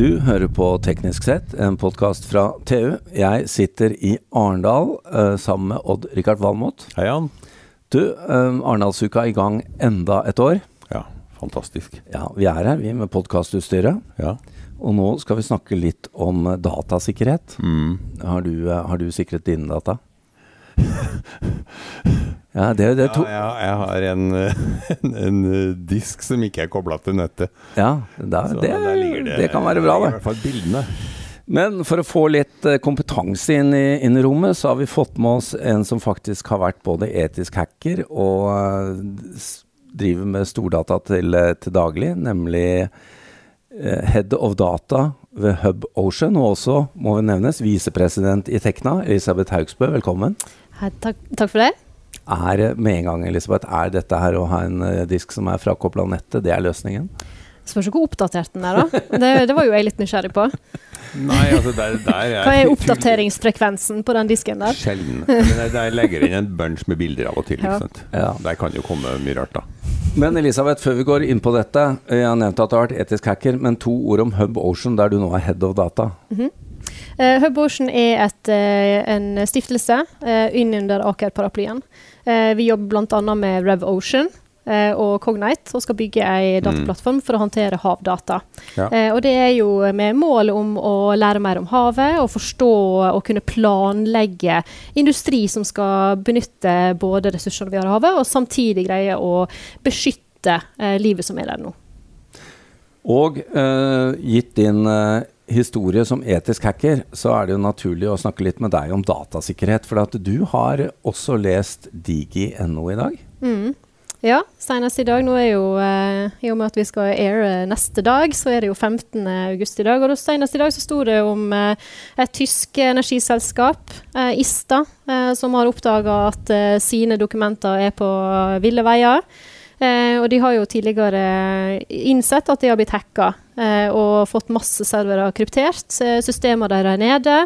Du hører på Teknisk sett, en podkast fra TU. Jeg sitter i Arendal uh, sammen med Odd-Rikard Valmot. Hei, Jan. Du, Arendalsuka er i gang enda et år. Ja, fantastisk. Ja, Vi er her, vi, med podkastutstyret. Ja. Og nå skal vi snakke litt om datasikkerhet. Mm. Har, du, uh, har du sikret dine data? Ja, det, det ja, ja, jeg har en, en, en, disk som ikke er kobla til nettet. Ja, da, det, det, det, kan være bra, det. I hvert fall bildene. Men for å få litt eh, kompetanse inn i, inn i, rommet, så har vi fått med oss en som faktisk har vært både etisk hacker og uh, driver med stordata til, eh, til daglig, nemlig Head of Data ved Hub Ocean, og også, må vi nevnes, visepresident i Tekna, Elisabeth Haugsbø. Velkommen. Hei, takk, takk for det er med en gang, Elisabeth, er dette her å ha en uh, disk som er frakobla nettet, det er løsningen? Spørs hvor oppdatert den er, da. Det, det, var jo jeg litt nysgjerrig på. Nei, altså der, der er Hva er oppdateringsfrekvensen på den disken der? Sjelden. Der, der legger inn en bunch med bilder av og til. Ja. Ja. Der kan jo komme mye rart, da. Men Elisabeth, før vi går inn på dette. Jeg har nevnt at du har vært etisk hacker, men to ord om Hub Ocean, der du nå er head of data. Mm -hmm. Uh, Hub Ocean er et, uh, en stiftelse uh, innunder Aker-paraplyen. Uh, vi jobber bl.a. med Rev Ocean og Cognite og skal bygge en mm. dataplattform for å håndtere havdata. Ja. og Det er jo med mål om å lære mer om havet og forstå og kunne planlegge industri som skal benytte både ressursene vi har i havet, og samtidig greie å beskytte livet som er der nå. Og gitt din historie som etisk hacker, så er det jo naturlig å snakke litt med deg om datasikkerhet. For at du har også lest digi.no i dag. Mm. Ja, senest i dag. Nå er jo, eh, I og med at vi skal aire neste dag, så er det jo 15. august i dag. Og senest i dag så sto det om eh, et tysk energiselskap, eh, Ista, eh, som har oppdaga at eh, sine dokumenter er på ville veier. Eh, og de har jo tidligere innsett at de har blitt hacka eh, og fått masse servere kryptert. Eh, systemer der er nede.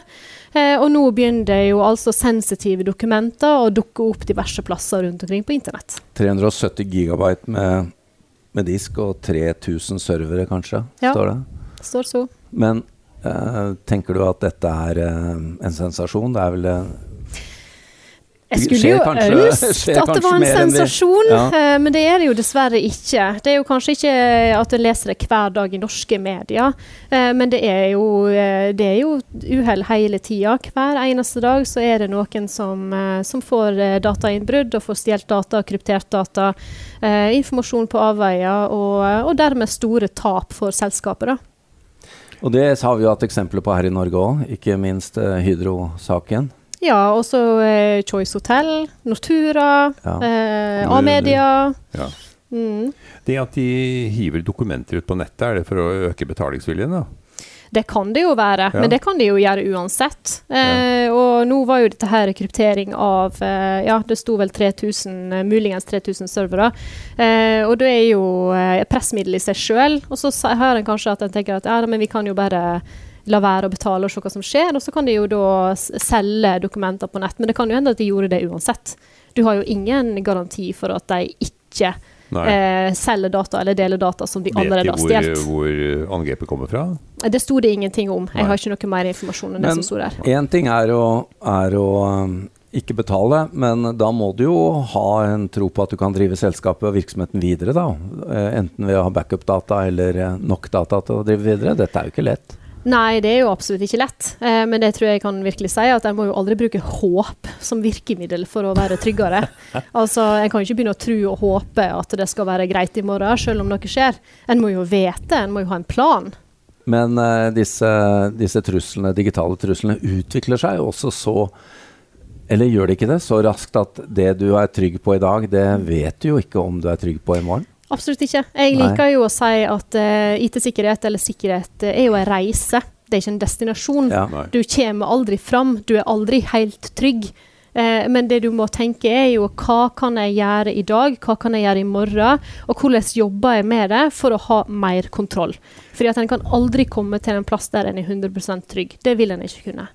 Eh, og nå begynner det jo altså sensitive dokumenter å dukke opp diverse plasser rundt omkring på internett. 370 gigabyte med, med disk og 3000 servere, kanskje, ja, står det? står så. Men eh, tenker du at dette er en sensasjon? Det er vel jeg skulle jo ønske at det var en sensasjon, ja. Eh, men det er det jo dessverre ikke. Det er jo kanskje ikke at en leser det hver dag i norske medier, eh, men det er jo, eh, det er jo uhell hele tida. Hver eneste dag så er det noen som, som får datainnbrudd og får stjålet data, kryptert data, informasjon på avveier, og, og dermed store tap for selskapet. da. Og det har vi jo hatt eksempler på her i Norge òg, ikke minst Hydro-saken. Ja, også eh, Choice Hotel, Nortura, ja. eh, A-media. Ja. Mm. Det at de hiver dokumenter ut på nettet, er det for å øke betalingsviljen? da? Det kan det jo være, ja. men det kan de jo gjøre uansett. Eh, og nå var jo dette her kryptering av eh, Ja, det sto vel 3000, eh, muligens 3000 servere. Eh, og det er jo eh, pressmiddel i seg sjøl. Og så hører en kanskje at en tenker at ja, men vi kan jo bare la være å betale og se hva som skjer. Og så kan de jo da selge dokumenter på nett. Men det kan jo hende at de gjorde det uansett. Du har jo ingen garanti for at de ikke eh, selger data eller deler data som de allerede har stjålet. Vet de hvor angrepet kommer fra? Det sto det ingenting om. Jeg Nei. har ikke noe mer informasjon enn men, det som sto der. Én ting er å, er å ikke betale, men da må du jo ha en tro på at du kan drive selskapet og virksomheten videre, da. Eh, enten ved å ha backup-data eller eh, nok data til å drive videre. Dette er jo ikke lett. Nei, det er jo absolutt ikke lett. Eh, men det tror jeg kan virkelig si, at en må jo aldri bruke håp som virkemiddel for å være tryggere. altså, En kan jo ikke begynne å tro og håpe at det skal være greit i morgen, selv om noe skjer. En må jo vite, en må jo ha en plan. Men eh, disse, disse truslene, digitale truslene utvikler seg også så Eller gjør de ikke det? Så raskt at det du er trygg på i dag, det vet du jo ikke om du er trygg på i morgen? Absolutt ikke. Jeg liker jo å si at uh, IT-sikkerhet eller sikkerhet uh, er jo en reise. Det er ikke en destinasjon. Ja. Du kommer aldri fram. Du er aldri helt trygg. Uh, men det du må tenke, er jo hva kan jeg gjøre i dag, hva kan jeg gjøre i morgen, og hvordan jobber jeg med det for å ha mer kontroll. Fordi at en kan aldri komme til en plass der en er 100% trygg. Det vil en ikke kunne.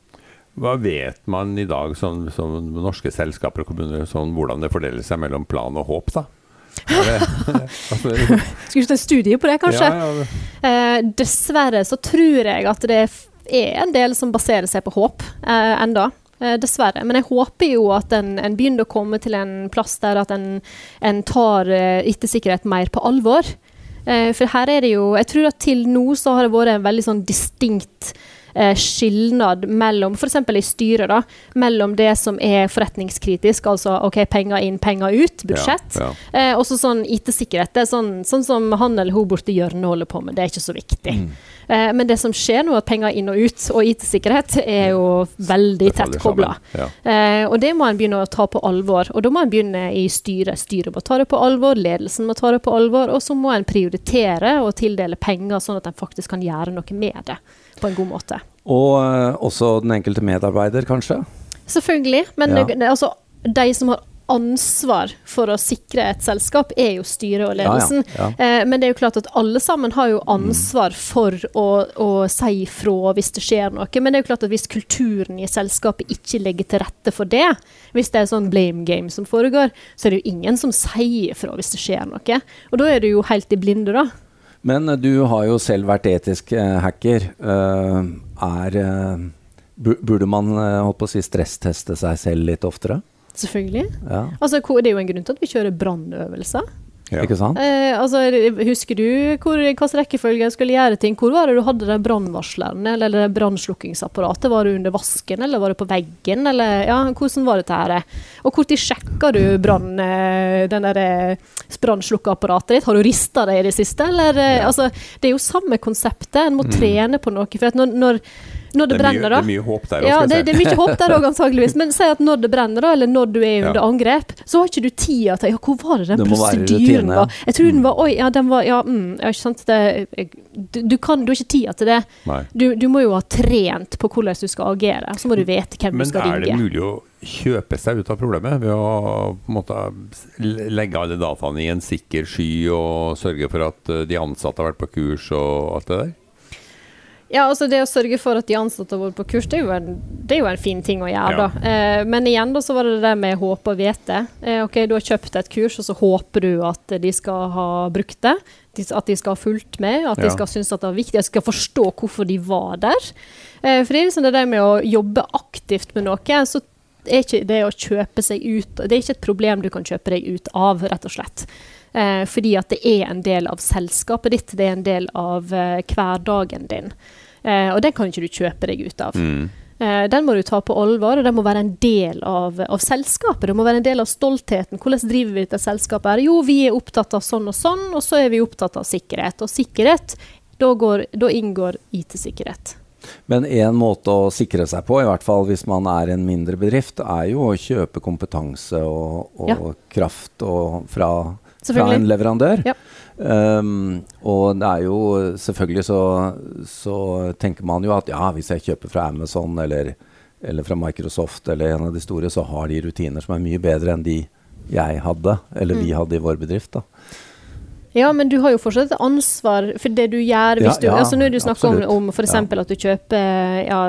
Hva vet man i dag som, som norske selskaper og kommuner, sånn, hvordan det fordeler seg mellom plan og håp? da? Skulle ikke ta en studie på det, kanskje? Ja, ja, Eh, dessverre så tror jeg at det er en del som baserer seg på håp eh, enda. Eh, dessverre. Men jeg håper jo at en, en begynner å komme til en plass der at en, en tar eh, IT-sikkerhet mer på alvor. Eh, for her er det jo Jeg tror at til nå så har det vært en veldig sånn distinkt eh, skilnad mellom f.eks. i styret, da, mellom det som er forretningskritisk, altså OK, penger inn, penger ut, budsjett, Ja, Eh, også sånn IT-sikkerhet. Det er sånn, sånn som han eller hun borti hjørnet holder på med. Det er ikke så viktig. Mm. Eh, men det som skjer nå, at penger inn og ut, og IT-sikkerhet, er jo veldig tett kobla. Ja. Eh, og det må en begynne å ta på alvor. Og da må en begynne i styret. Styret må ta det på alvor, ledelsen må ta det på alvor, og så må en prioritere og tildele penger, sånn at en faktisk kan gjøre noe med det på en god måte. Og eh, også den enkelte medarbeider, kanskje? Selvfølgelig. Men Ja. altså, de som har ansvar for å sikre et selskap, er jo styret og ledelsen. Ja, ja, Eh, men det er jo klart at alle sammen har jo ansvar for å, å si ifra hvis det skjer noe. Men det er jo klart at hvis kulturen i selskapet ikke legger til rette for det, hvis det er sånn blame game som foregår, så er det jo ingen som sier ifra hvis det skjer noe. Og da er du jo helt i blinde, da. Men eh, du har jo selv vært etisk eh, hacker. Eh, er Burde man holdt på å si stressteste seg selv litt oftere? Selvfølgelig. Ja, Altså, det er jo en grunn til at vi kjører brannøvelser. Ja. Ikke sant? Eh, altså, husker du hvor, hvilken rekkefølge en skulle gjøre ting? Hvor var det du hadde den brannvarsleren eller det brannslukkingsapparatet? Var det under vasken, eller var det på veggen? Eller, ja, hvordan var dette her? Og når sjekka du brann, eh, den der eh, brannslukkeapparatet ditt? Har du rista det i det siste? Eller, eh, Ja. altså, det er jo samme konseptet. En må Mm. trene på noe. For at når, når, når det, Det brenner, mye, da. det er mye håp der ja, også, det, det er mye håp der òg, antageligvis. Men si at når det brenner, da, eller når du er under Ja. angrep, så har ikke du tida til Ja, hvor var det den Det prosedyren var? Jeg tror den var Oi, ja, den var Ja, mm, ja ikke sant. Det, jeg, du, du, kan, du har ikke tida til det. Du, du må jo ha trent på hvordan du skal agere. Så må du vite hvem Men du skal er det mulig å kjøpe seg ut av problemet ved å på en måte, legge alle dataene i en sikker sky og sørge for at eh, de ansatte har vært på kurs og alt det der? Ja, altså Det å sørge for at de ansatte har vært på kurs, det er jo en, det er jo en fin ting å gjøre. Ja. da. Eh, men igjen da, så var det det der med håpe og vite. Eh, ok, Du har kjøpt et kurs, og så håper du at de skal ha brukt det. At de skal ha fulgt med, at de skal synes at det var viktig, at de skal forstå hvorfor de var der. Eh, for det er liksom det der med å jobbe aktivt med noe, så er ikke det å kjøpe seg ut Det er ikke et problem du kan kjøpe deg ut av, rett og slett. Eh, fordi at det er en del av selskapet ditt, det er en del av eh, hverdagen din. Eh, og den kan ikke du kjøpe deg ut av. Mm. Eh, den må du ta på alvor, og den må være en del av, av selskapet. Det må være en del av stoltheten. Hvordan driver vi dette selskapet? her? Jo, vi er opptatt av sånn og sånn, og så er vi opptatt av sikkerhet. Og sikkerhet, da, går, da inngår IT-sikkerhet. Men én måte å sikre seg på, i hvert fall hvis man er en mindre bedrift, er jo å kjøpe kompetanse og, og Ja. kraft og fra, fra en leverandør. Ja. Um, og det er jo selvfølgelig så, så tenker man jo at ja, hvis jeg kjøper fra Amazon eller, eller fra Microsoft eller en av de store, så har de rutiner som er mye bedre enn de jeg hadde, eller vi Mm. hadde i vår bedrift. da. Ja, men du har jo fortsatt et ansvar for det du gjør. Hvis Ja, du, ja, altså Når du snakker om, absolutt. om f.eks. at du kjøper ja,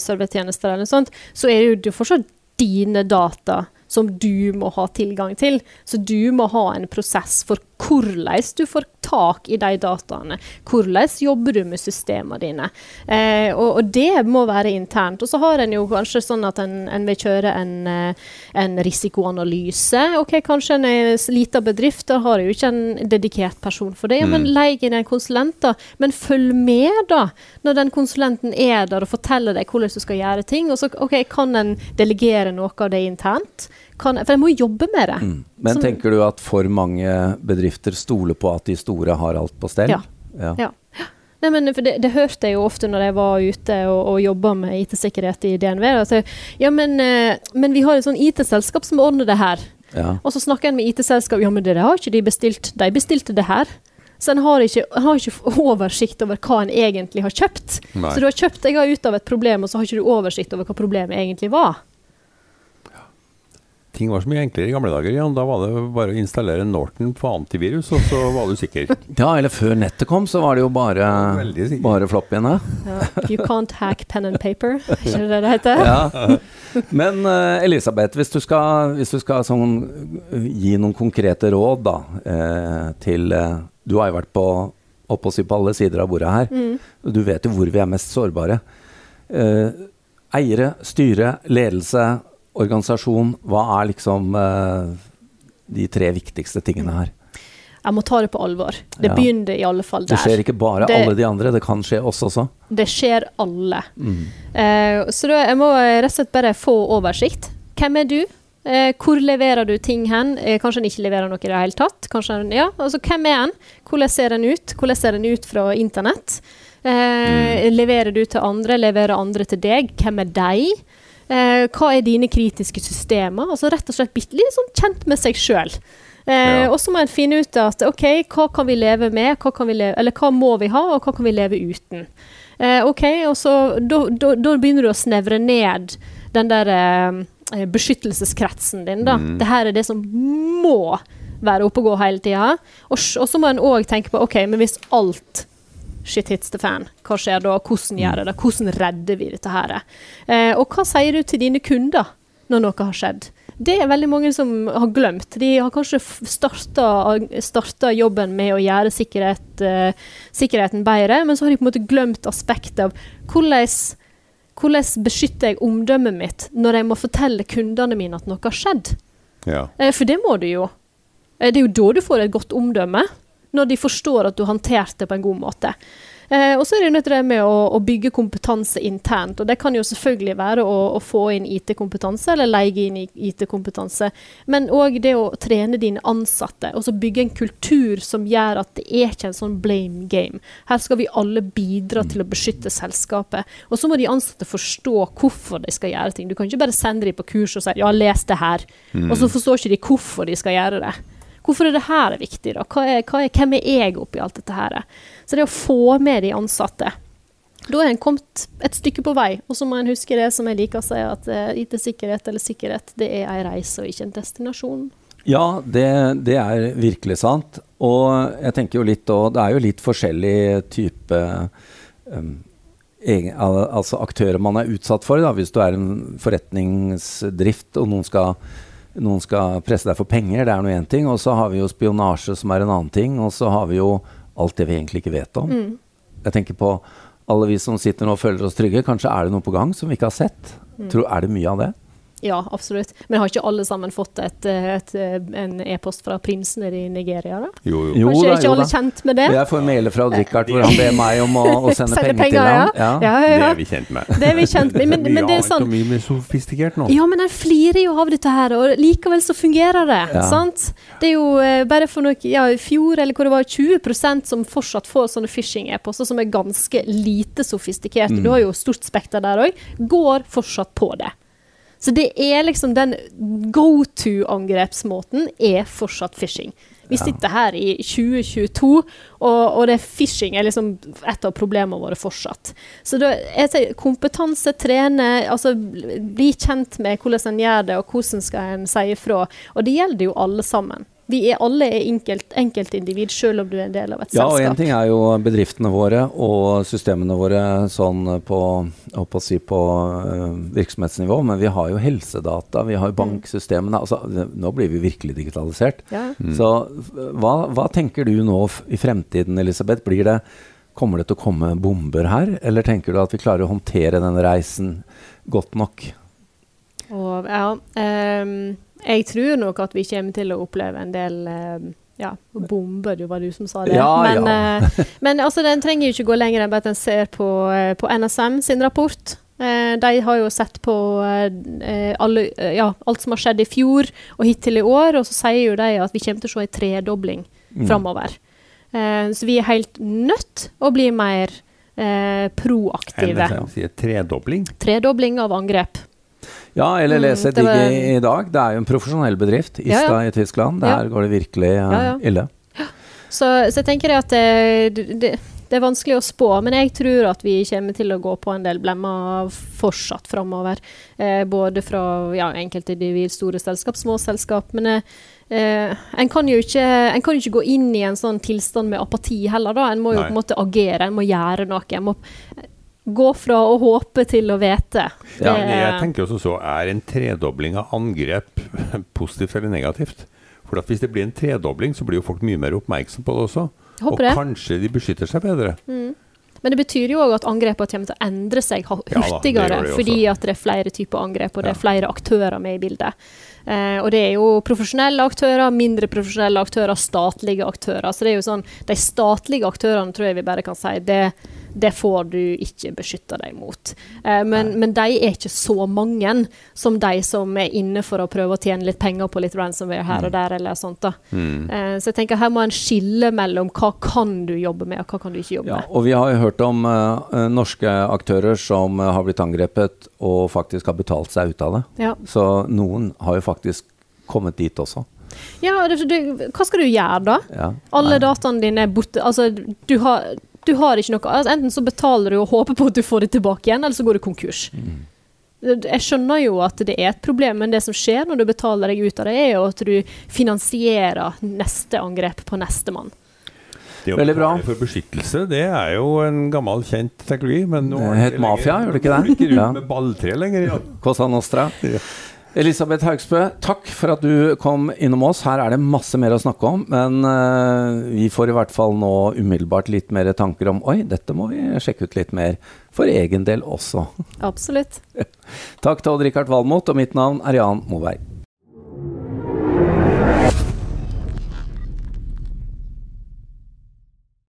servertjenester eller noe sånt, så er det jo fortsatt dine data som du må ha tilgang til. Så du må ha en prosess for hvordan du får tak i de dataene. Hvordan jobber du med systemene dine. Eh, og, og det må være internt. Og så har en jo kanskje sånn at en, en vil kjøre en, eh, en risikoanalyse. Ok, Kanskje en er liten bedrift, da har jo ikke en dedikert person for det. Ja, men Mm. leie inn en konsulent, da. Men følg med, da. Når den konsulenten er der og forteller deg hvordan du skal gjøre ting. Og så ok, kan en delegere noe av det internt. Kan, for jeg må jo jobbe med det. Mm. Men sånn. tenker du at for mange bedrifter stoler på at de store har alt på stell? Ja. ja. Ja. Nei, men det, det hørte jeg jo ofte når jeg var ute og, og jobba med IT-sikkerhet i DNV. Altså, ja, men, eh, men vi har et sånn IT-selskap som ordner det her. Ja. Og så snakker en med IT-selskap. Ja, men det har ikke de bestilt. De bestilte det her. Så en har ikke, en har ikke oversikt over hva en egentlig har kjøpt. Nei. Så du har kjøpt deg ut av et problem, og så har ikke du oversikt over hva problemet egentlig var. Ting var så mye enklere i gamle dager. Jan. Da var det bare å installere Norton på antivirus, og så var du sikker. Ja, eller før nettet kom, så var det jo bare, bare floppyene. Ja. You can't hack pen and paper, ikke det det heter? Ja. Men eh, Elisabeth, hvis du skal, hvis du skal sånn, gi noen konkrete råd da, eh, til eh, Du har jo vært på, på alle sider av bordet her. Mm. Du vet jo hvor vi er mest sårbare. Eh, eiere, styre, ledelse, organisasjon. Hva er liksom eh, de tre viktigste tingene her? Jeg må ta det på alvor. Det Ja. begynner i alle fall der. Det skjer ikke bare Det- alle de andre, det kan skje oss også. Det skjer alle. Mm. Eh, så da, jeg må rett og slett bare få oversikt. Hvem er du? Eh, hvor leverer du ting hen? Eh, kanskje en ikke leverer noe i det hele tatt? Kanskje ja, altså Hvem er en? Hvordan ser en ut? Hvordan ser en ut fra internett? Eh, Leverer du til andre? Leverer andre til deg? Hvem er de? Eh, hva er dine kritiske systemer? Altså Rett og slett bitte litt sånn kjent med seg sjøl. Eh, Ja. Og så må en finne ut at OK, hva kan vi leve med? Hva kan vi leve, eller hva må vi ha, og hva kan vi leve uten? Eh, OK, og så da, da, da begynner du å snevre ned den der eh, beskyttelseskretsen din, da. Mm. Det her er det som må være oppe og gå hele tida. Og, og så må en òg tenke på OK, men hvis alt shit hits the fan, hva skjer da? Hvordan gjør det det? Hvordan redder vi dette her? Eh, og hva sier du til dine kunder når noe har skjedd? Det er veldig mange som har glemt. De har kanskje starta jobben med å gjøre sikkerhet, eh, sikkerheten bedre, men så har de på en måte glemt aspektet av hvordan, hvordan beskytter jeg omdømmet mitt når jeg må fortelle kundene mine at noe har skjedd. Ja. Eh, for det må du jo. Eh, det er jo da du får et godt omdømme. Når de forstår at du håndterte det på en god måte. Eh, og så er det nødt til det med å, å bygge kompetanse internt. Og det kan jo selvfølgelig være å, å få inn IT-kompetanse, eller leie inn IT-kompetanse. Men òg det å trene dine ansatte, og så bygge en kultur som gjør at det er ikke en sånn blame game. Her skal vi alle bidra til å beskytte selskapet. Og så må de ansatte forstå hvorfor de skal gjøre ting. Du kan ikke bare sende dem på kurs og si 'ja, les det her', og så forstår ikke de hvorfor de skal gjøre det. Hvorfor er det her viktig? da? Hva er, hva er, hvem er jeg oppi alt dette her? Så det å få med de ansatte Da er en kommet et stykke på vei. Og så må en huske det som jeg liker å si, at uh, IT-sikkerhet eller sikkerhet det er ei reise og ikke en destinasjon. Ja, det, det er virkelig sant. Og jeg tenker jo litt òg Det er jo litt forskjellig type um, egen, al altså aktører man er utsatt for. Da. Hvis du er en forretningsdrift og noen skal, noen skal presse deg for penger, det er nå én ting. Og så har vi jo spionasje, som er en annen ting. Og så har vi jo alt det vi egentlig ikke vet om. Mm. Jeg tenker på alle vi som sitter nå og føler oss trygge. Kanskje er det noe på gang som vi ikke har sett? Tror, er det mye av det? Ja, absolutt. Men har ikke alle sammen fått et, et, en e-post fra prinsen i Nigeria? da? Jo, jo. Jo Kanskje da, er ikke jo alle da. kjent med det? Jeg får mailer fra Odd-Rikard hvor han ber meg om å, å sende, Sende penger, til ham. ja. Ja. Ja, Det er vi kjent med. Det er vi kjent med. Men, men det er sånn mye mer sofistikert nå. Ja, men en flirer jo av dette her, og likevel så fungerer det. Ja. sant? Det er jo eh, bare for noe, ja, i fjor eller hvor det var 20% som fortsatt får sånne phishing-e-poster som er ganske lite sofistikerte. Mm. Du har jo stort spekter der òg. Går fortsatt på det. Så det er liksom den go to-angrepsmåten er fortsatt phishing. Vi sitter her i 2022, og, og det phishing er liksom et av problemene våre fortsatt. Så da, jeg sier kompetanse, trene, altså bli kjent med hvordan en gjør det, og hvordan skal en si ifra. Og det gjelder jo alle sammen. Vi er alle er enkelt, enkeltindivid, selv om du er en del av et Ja, og én ting er jo bedriftene våre og systemene våre sånn på, på, å si på uh, virksomhetsnivå, men vi har jo helsedata, vi har jo banksystemene. Altså, nå blir vi virkelig digitalisert. Ja. Mm. Så hva, hva tenker du nå i fremtiden, Elisabeth? Blir det, kommer det til å komme bomber her, eller tenker du at vi klarer å håndtere den reisen godt nok? Og ja, ehm, jeg tror nok at vi kommer til å oppleve en del ehm, ja, bomber, det var du som sa det. Ja, men ja. eh, men altså, den trenger jo ikke gå lenger enn at en ser på, eh, på NSM sin rapport. Eh, de har jo sett på eh, alle, eh, ja, alt som har skjedd i fjor og hittil i år, og så sier jo de at vi kommer til å se en tredobling Mm. framover. Eh, så vi er helt nødt å bli mer eh, proaktive. NSM sier tredobling. Tredobling av angrep. Ja, eller Mm, lese Digg var- i, i dag. Det er jo en profesjonell bedrift. Ista ja. i Tyskland. Ja. Der går det virkelig Ja, ja. ille. Så, så jeg tenker at det, det, det er vanskelig å spå, men jeg tror at vi kommer til å gå på en del blemmer fortsatt framover. Eh, både fra ja, enkelte individ, store selskap, små selskap. Men eh, eh, en, kan jo ikke, en kan ikke gå inn i en sånn tilstand med apati heller, da. En må jo Nei. på en måte agere, en må gjøre noe. En må gå fra å håpe til å vite. Ja, Det- jeg tenker også så Er en tredobling av angrep positivt eller negativt? For at Hvis det blir en tredobling, så blir jo folk mye mer oppmerksom på det også. Håper og det. kanskje de beskytter seg bedre. Men det betyr jo òg at angrepene kommer til å endre seg hurtigere, Ja da, det hurtigere. det fordi at det er flere typer angrep, og det er flere aktører med i bildet. Eh, og det er jo profesjonelle aktører, mindre profesjonelle aktører, statlige aktører. Så det er jo sånn, De statlige aktørene tror jeg vi bare kan si det, det får du ikke beskytte deg mot. Eh, men, men de er ikke så mange som de som er inne for å prøve å tjene litt penger på litt ransomware her og der. eller sånt da. Mm. Eh, så jeg tenker her må en skille mellom hva kan du jobbe med, og hva kan du ikke jobbe Ja, med. og vi har jo hørt om uh, norske aktører som eh, har blitt angrepet og faktisk har betalt seg ut av det. Ja. Så noen har jo faktisk kommet dit også. Ja, det, det, hva skal du gjøre da? Ja. Alle dataene dine er borte. Altså, du har, du har ikke noe altså, Enten så betaler du og håper på at du får det tilbake igjen, eller så går du konkurs. Jeg skjønner jo at det er et problem, men det som skjer når du betaler deg ut av det, er jo at du finansierer neste angrep på nestemann. Det å Veldig bra. betale for beskyttelse, det er jo en gammel, kjent teknologi. Men nå Det heter het mafia, gjør det ikke det? Ikke rundt Ja. med balltre lenger. Ja. Cosa Nostra. Ja. Elisabeth Haugsbø, takk for at du kom innom oss. Her er det masse mer å snakke om, men uh, vi får i hvert fall nå umiddelbart litt mer tanker om Oi, dette må vi sjekke ut litt mer. For egen del også. Absolutt. Takk til Odd-Rikard Valmot, og mitt navn er Jan Moberg.